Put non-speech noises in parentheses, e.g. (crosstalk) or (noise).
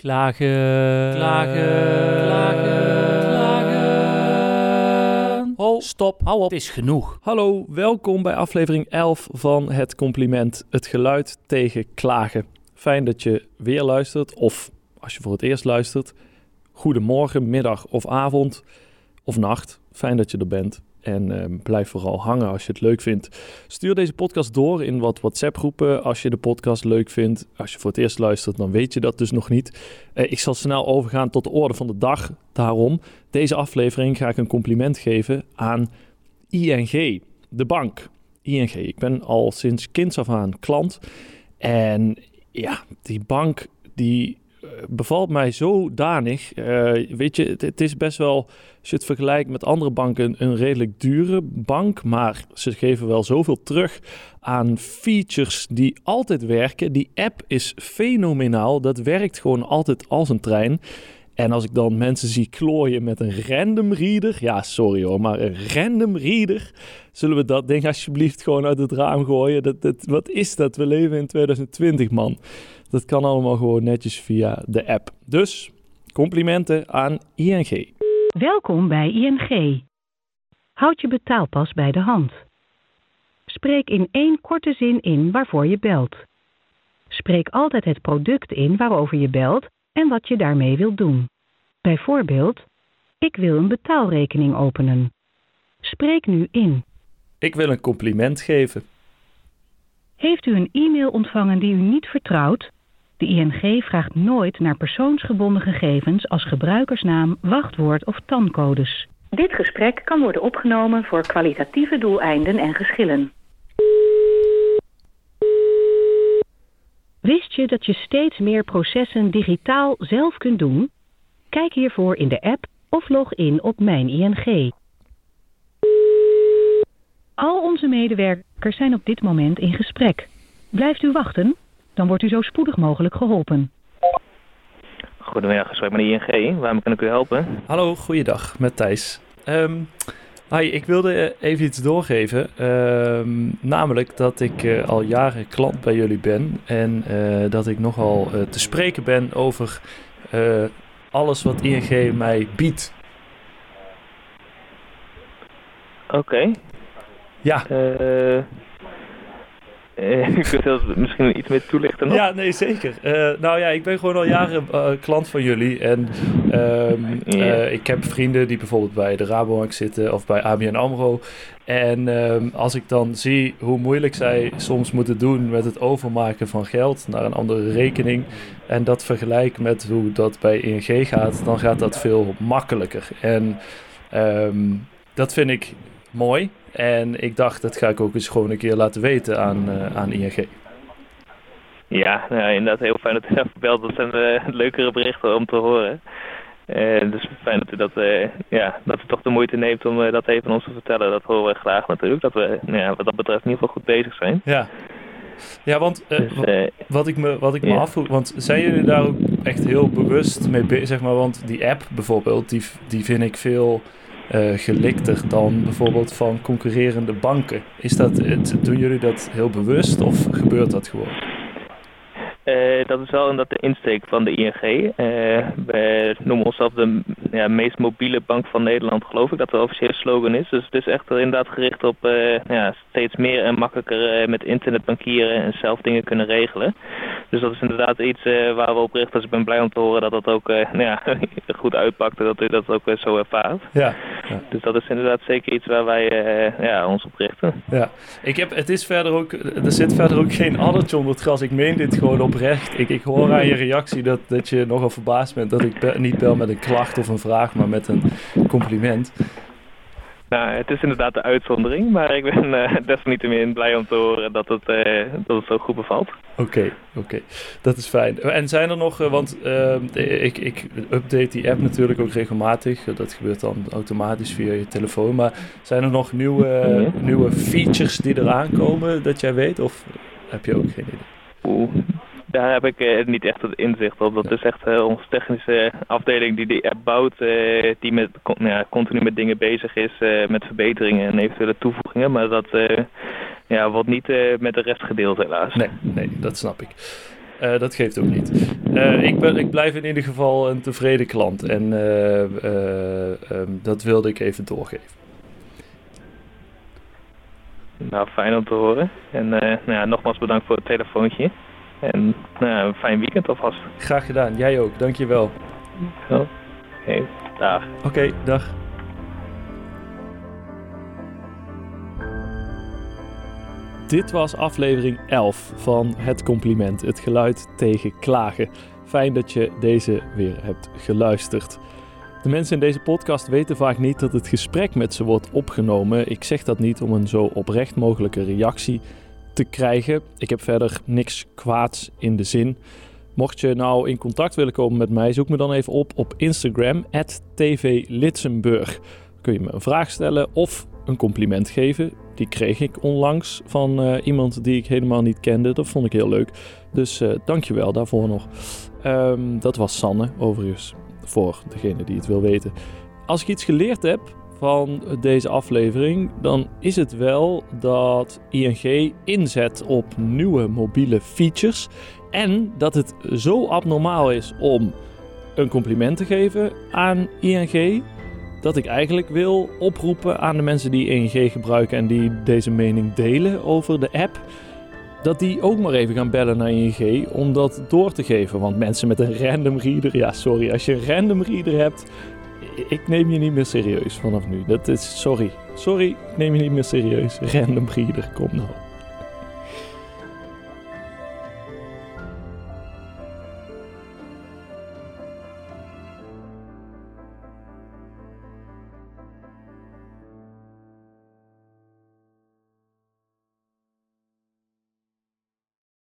Klagen, klagen, klagen, klagen. Stop, hou op, het is genoeg. Hallo, welkom bij aflevering 11 van Het Compliment, het geluid tegen klagen. Fijn dat je weer luistert, of als je voor het eerst luistert, goedemorgen, middag of avond of nacht. Fijn dat je er bent. En ehm, blijf vooral hangen als je het leuk vindt. Stuur deze podcast door in wat WhatsApp-groepen als je de podcast leuk vindt. Als je voor het eerst luistert, dan weet je dat dus nog niet. Eh, ik zal snel overgaan tot de orde van de dag. Daarom, deze aflevering ga ik een compliment geven aan ING, de bank. ING, ik ben al sinds kinds af aan klant. En ja, die bank die bevalt mij zodanig. Uh, weet je, het, is best wel, als je het vergelijkt met andere banken, een redelijk dure bank. Maar ze geven wel zoveel terug aan features die altijd werken. Die app is fenomenaal. Dat werkt gewoon altijd als een trein. En als ik dan mensen zie klooien met een random reader. Ja, sorry hoor, maar een random reader. Zullen we dat ding alsjeblieft gewoon uit het raam gooien? Dat, wat is dat? We leven in 2020, man. Dat kan allemaal gewoon netjes via de app. Dus complimenten aan ING. Welkom bij ING. Houd je betaalpas bij de hand. Spreek in één korte zin in waarvoor je belt. Spreek altijd het product in waarover je belt en wat je daarmee wilt doen. Bijvoorbeeld, ik wil een betaalrekening openen. Spreek nu in. Ik wil een compliment geven. Heeft u een e-mail ontvangen die u niet vertrouwt? De ING vraagt nooit naar persoonsgebonden gegevens als gebruikersnaam, wachtwoord of tancodes. Dit gesprek kan worden opgenomen voor kwalitatieve doeleinden en geschillen. Wist je dat je steeds meer processen digitaal zelf kunt doen? Kijk hiervoor in de app of log in op Mijn ING. Al onze medewerkers zijn op dit moment in gesprek. Blijft u wachten? Dan wordt u zo spoedig mogelijk geholpen. Goedemiddag, gesprek met de ING. Waarom kan ik u helpen? Hallo, goeiedag, met Thijs. Um, hi, ik wilde even iets doorgeven. Um, namelijk dat ik uh, al jaren klant bij jullie ben. En uh, dat ik nogal uh, te spreken ben over alles wat ING mij biedt. Oké. Okay. Ja. Uh, je kunt dat misschien iets meer toelichten nog? Ja, nee, zeker. Uh, nou ja, ik ben gewoon al jaren uh, klant van jullie. En um, ja. ik heb vrienden die bijvoorbeeld bij de Rabobank zitten of bij ABN AMRO. En um, als ik dan zie hoe moeilijk zij soms moeten doen met het overmaken van geld naar een andere rekening. En dat vergelijk met hoe dat bij ING gaat, dan gaat dat veel makkelijker. En um, dat vind ik mooi. En ik dacht, dat ga ik ook eens gewoon een keer laten weten aan, uh, aan ING. Ja, nou, inderdaad heel fijn dat u (laughs) even belt. Dat zijn uh, leukere berichten om te horen. Uh, dus fijn dat u dat, ja, dat u toch de moeite neemt om dat even ons te vertellen. Dat horen we graag natuurlijk. Dat we nou ja, wat dat betreft in ieder geval goed bezig zijn. Ja, ja want dus, wat ik me, wat ik me afvroeg, want zijn jullie daar ook echt heel bewust mee bezig? Maar want die app bijvoorbeeld, die, die vind ik veel uh, gelikter dan bijvoorbeeld van concurrerende banken. Is dat, doen jullie dat heel bewust of gebeurt dat gewoon? Uh, dat is wel inderdaad de insteek van de ING. Uh, we noemen onszelf de meest mobiele bank van Nederland, geloof ik, dat de officiële slogan is. Dus het is echt inderdaad gericht op ja, steeds meer en makkelijker met internet bankieren en zelf dingen kunnen regelen. Dus dat is inderdaad iets waar we op richten. Dus ik ben blij om te horen dat dat ook nou (laughs) ja, (laughs) goed uitpakt en dat u dat ook zo ervaart. Ja, ja. Dus dat is inderdaad zeker iets waar wij ja, ons op richten. Ja, ik heb, het is verder ook, er zit verder ook geen addertje onder het gras. Ik meen dit gewoon oprecht. Ik, ik hoor aan je reactie dat, dat je nogal verbaasd bent dat ik be niet bel met een klacht of een vraag, maar met een compliment. Nou, het is inderdaad de uitzondering, maar ik ben uh, (laughs) desalniettemin blij om te horen dat het, uh, dat het zo goed bevalt. Oké, okay, oké. Okay. Dat is fijn. En zijn er nog, uh, want ik, ik update die app natuurlijk ook regelmatig. Dat gebeurt dan automatisch via je telefoon. Maar zijn er nog nieuwe, mm -hmm. nieuwe features die eraan komen dat jij weet? Of heb je ook geen idee? Oeh, daar heb ik uh, niet echt het inzicht op. Dat is echt uh, onze technische afdeling die die app bouwt, uh, die met, nou ja, continu met dingen bezig is, met verbeteringen en eventuele toevoegingen. Maar dat ja, wordt niet met de rest gedeeld helaas. Nee, nee, dat snap ik. Eh, dat geeft ook niet. Eh, ik, ben, ik blijf in ieder geval een tevreden klant. En eh, eh, ehm, dat wilde ik even doorgeven. Nou, fijn om te horen. En eh, nou ja, nogmaals bedankt voor het telefoontje. En nou een fijn weekend alvast. Graag gedaan. Jij ook. Dankjewel. Zo. Oké, dag. Oké, dag. Dit was aflevering 11 van Het Compliment, het geluid tegen klagen. Fijn dat je deze weer hebt geluisterd. De mensen in deze podcast weten vaak niet dat het gesprek met ze wordt opgenomen. Ik zeg dat niet om een zo oprecht mogelijke reactie krijgen. Ik heb verder niks kwaads in de zin. Mocht je nou in contact willen komen met mij, zoek me dan even op op Instagram, tvlitsenburg. Kun je me een vraag stellen of een compliment geven. Die kreeg ik onlangs van eh, iemand die ik helemaal niet kende. Dat vond ik heel leuk. Dus eh dank je wel daarvoor nog. Ehm, dat was Sanne, overigens, voor degene die het wil weten. Als ik iets geleerd heb van deze aflevering, dan is het wel dat ING inzet op nieuwe mobiele features. En dat het zo abnormaal is om een compliment te geven aan ING. Dat ik eigenlijk wil oproepen aan de mensen die ING gebruiken en die deze mening delen over de app. Dat die ook maar even gaan bellen naar ING om dat door te geven. Want mensen met een random reader, ja sorry, als je een random reader hebt, ik neem je niet meer serieus vanaf nu. Dat is, sorry, sorry, ik neem je niet meer serieus. Random reader, kom nou.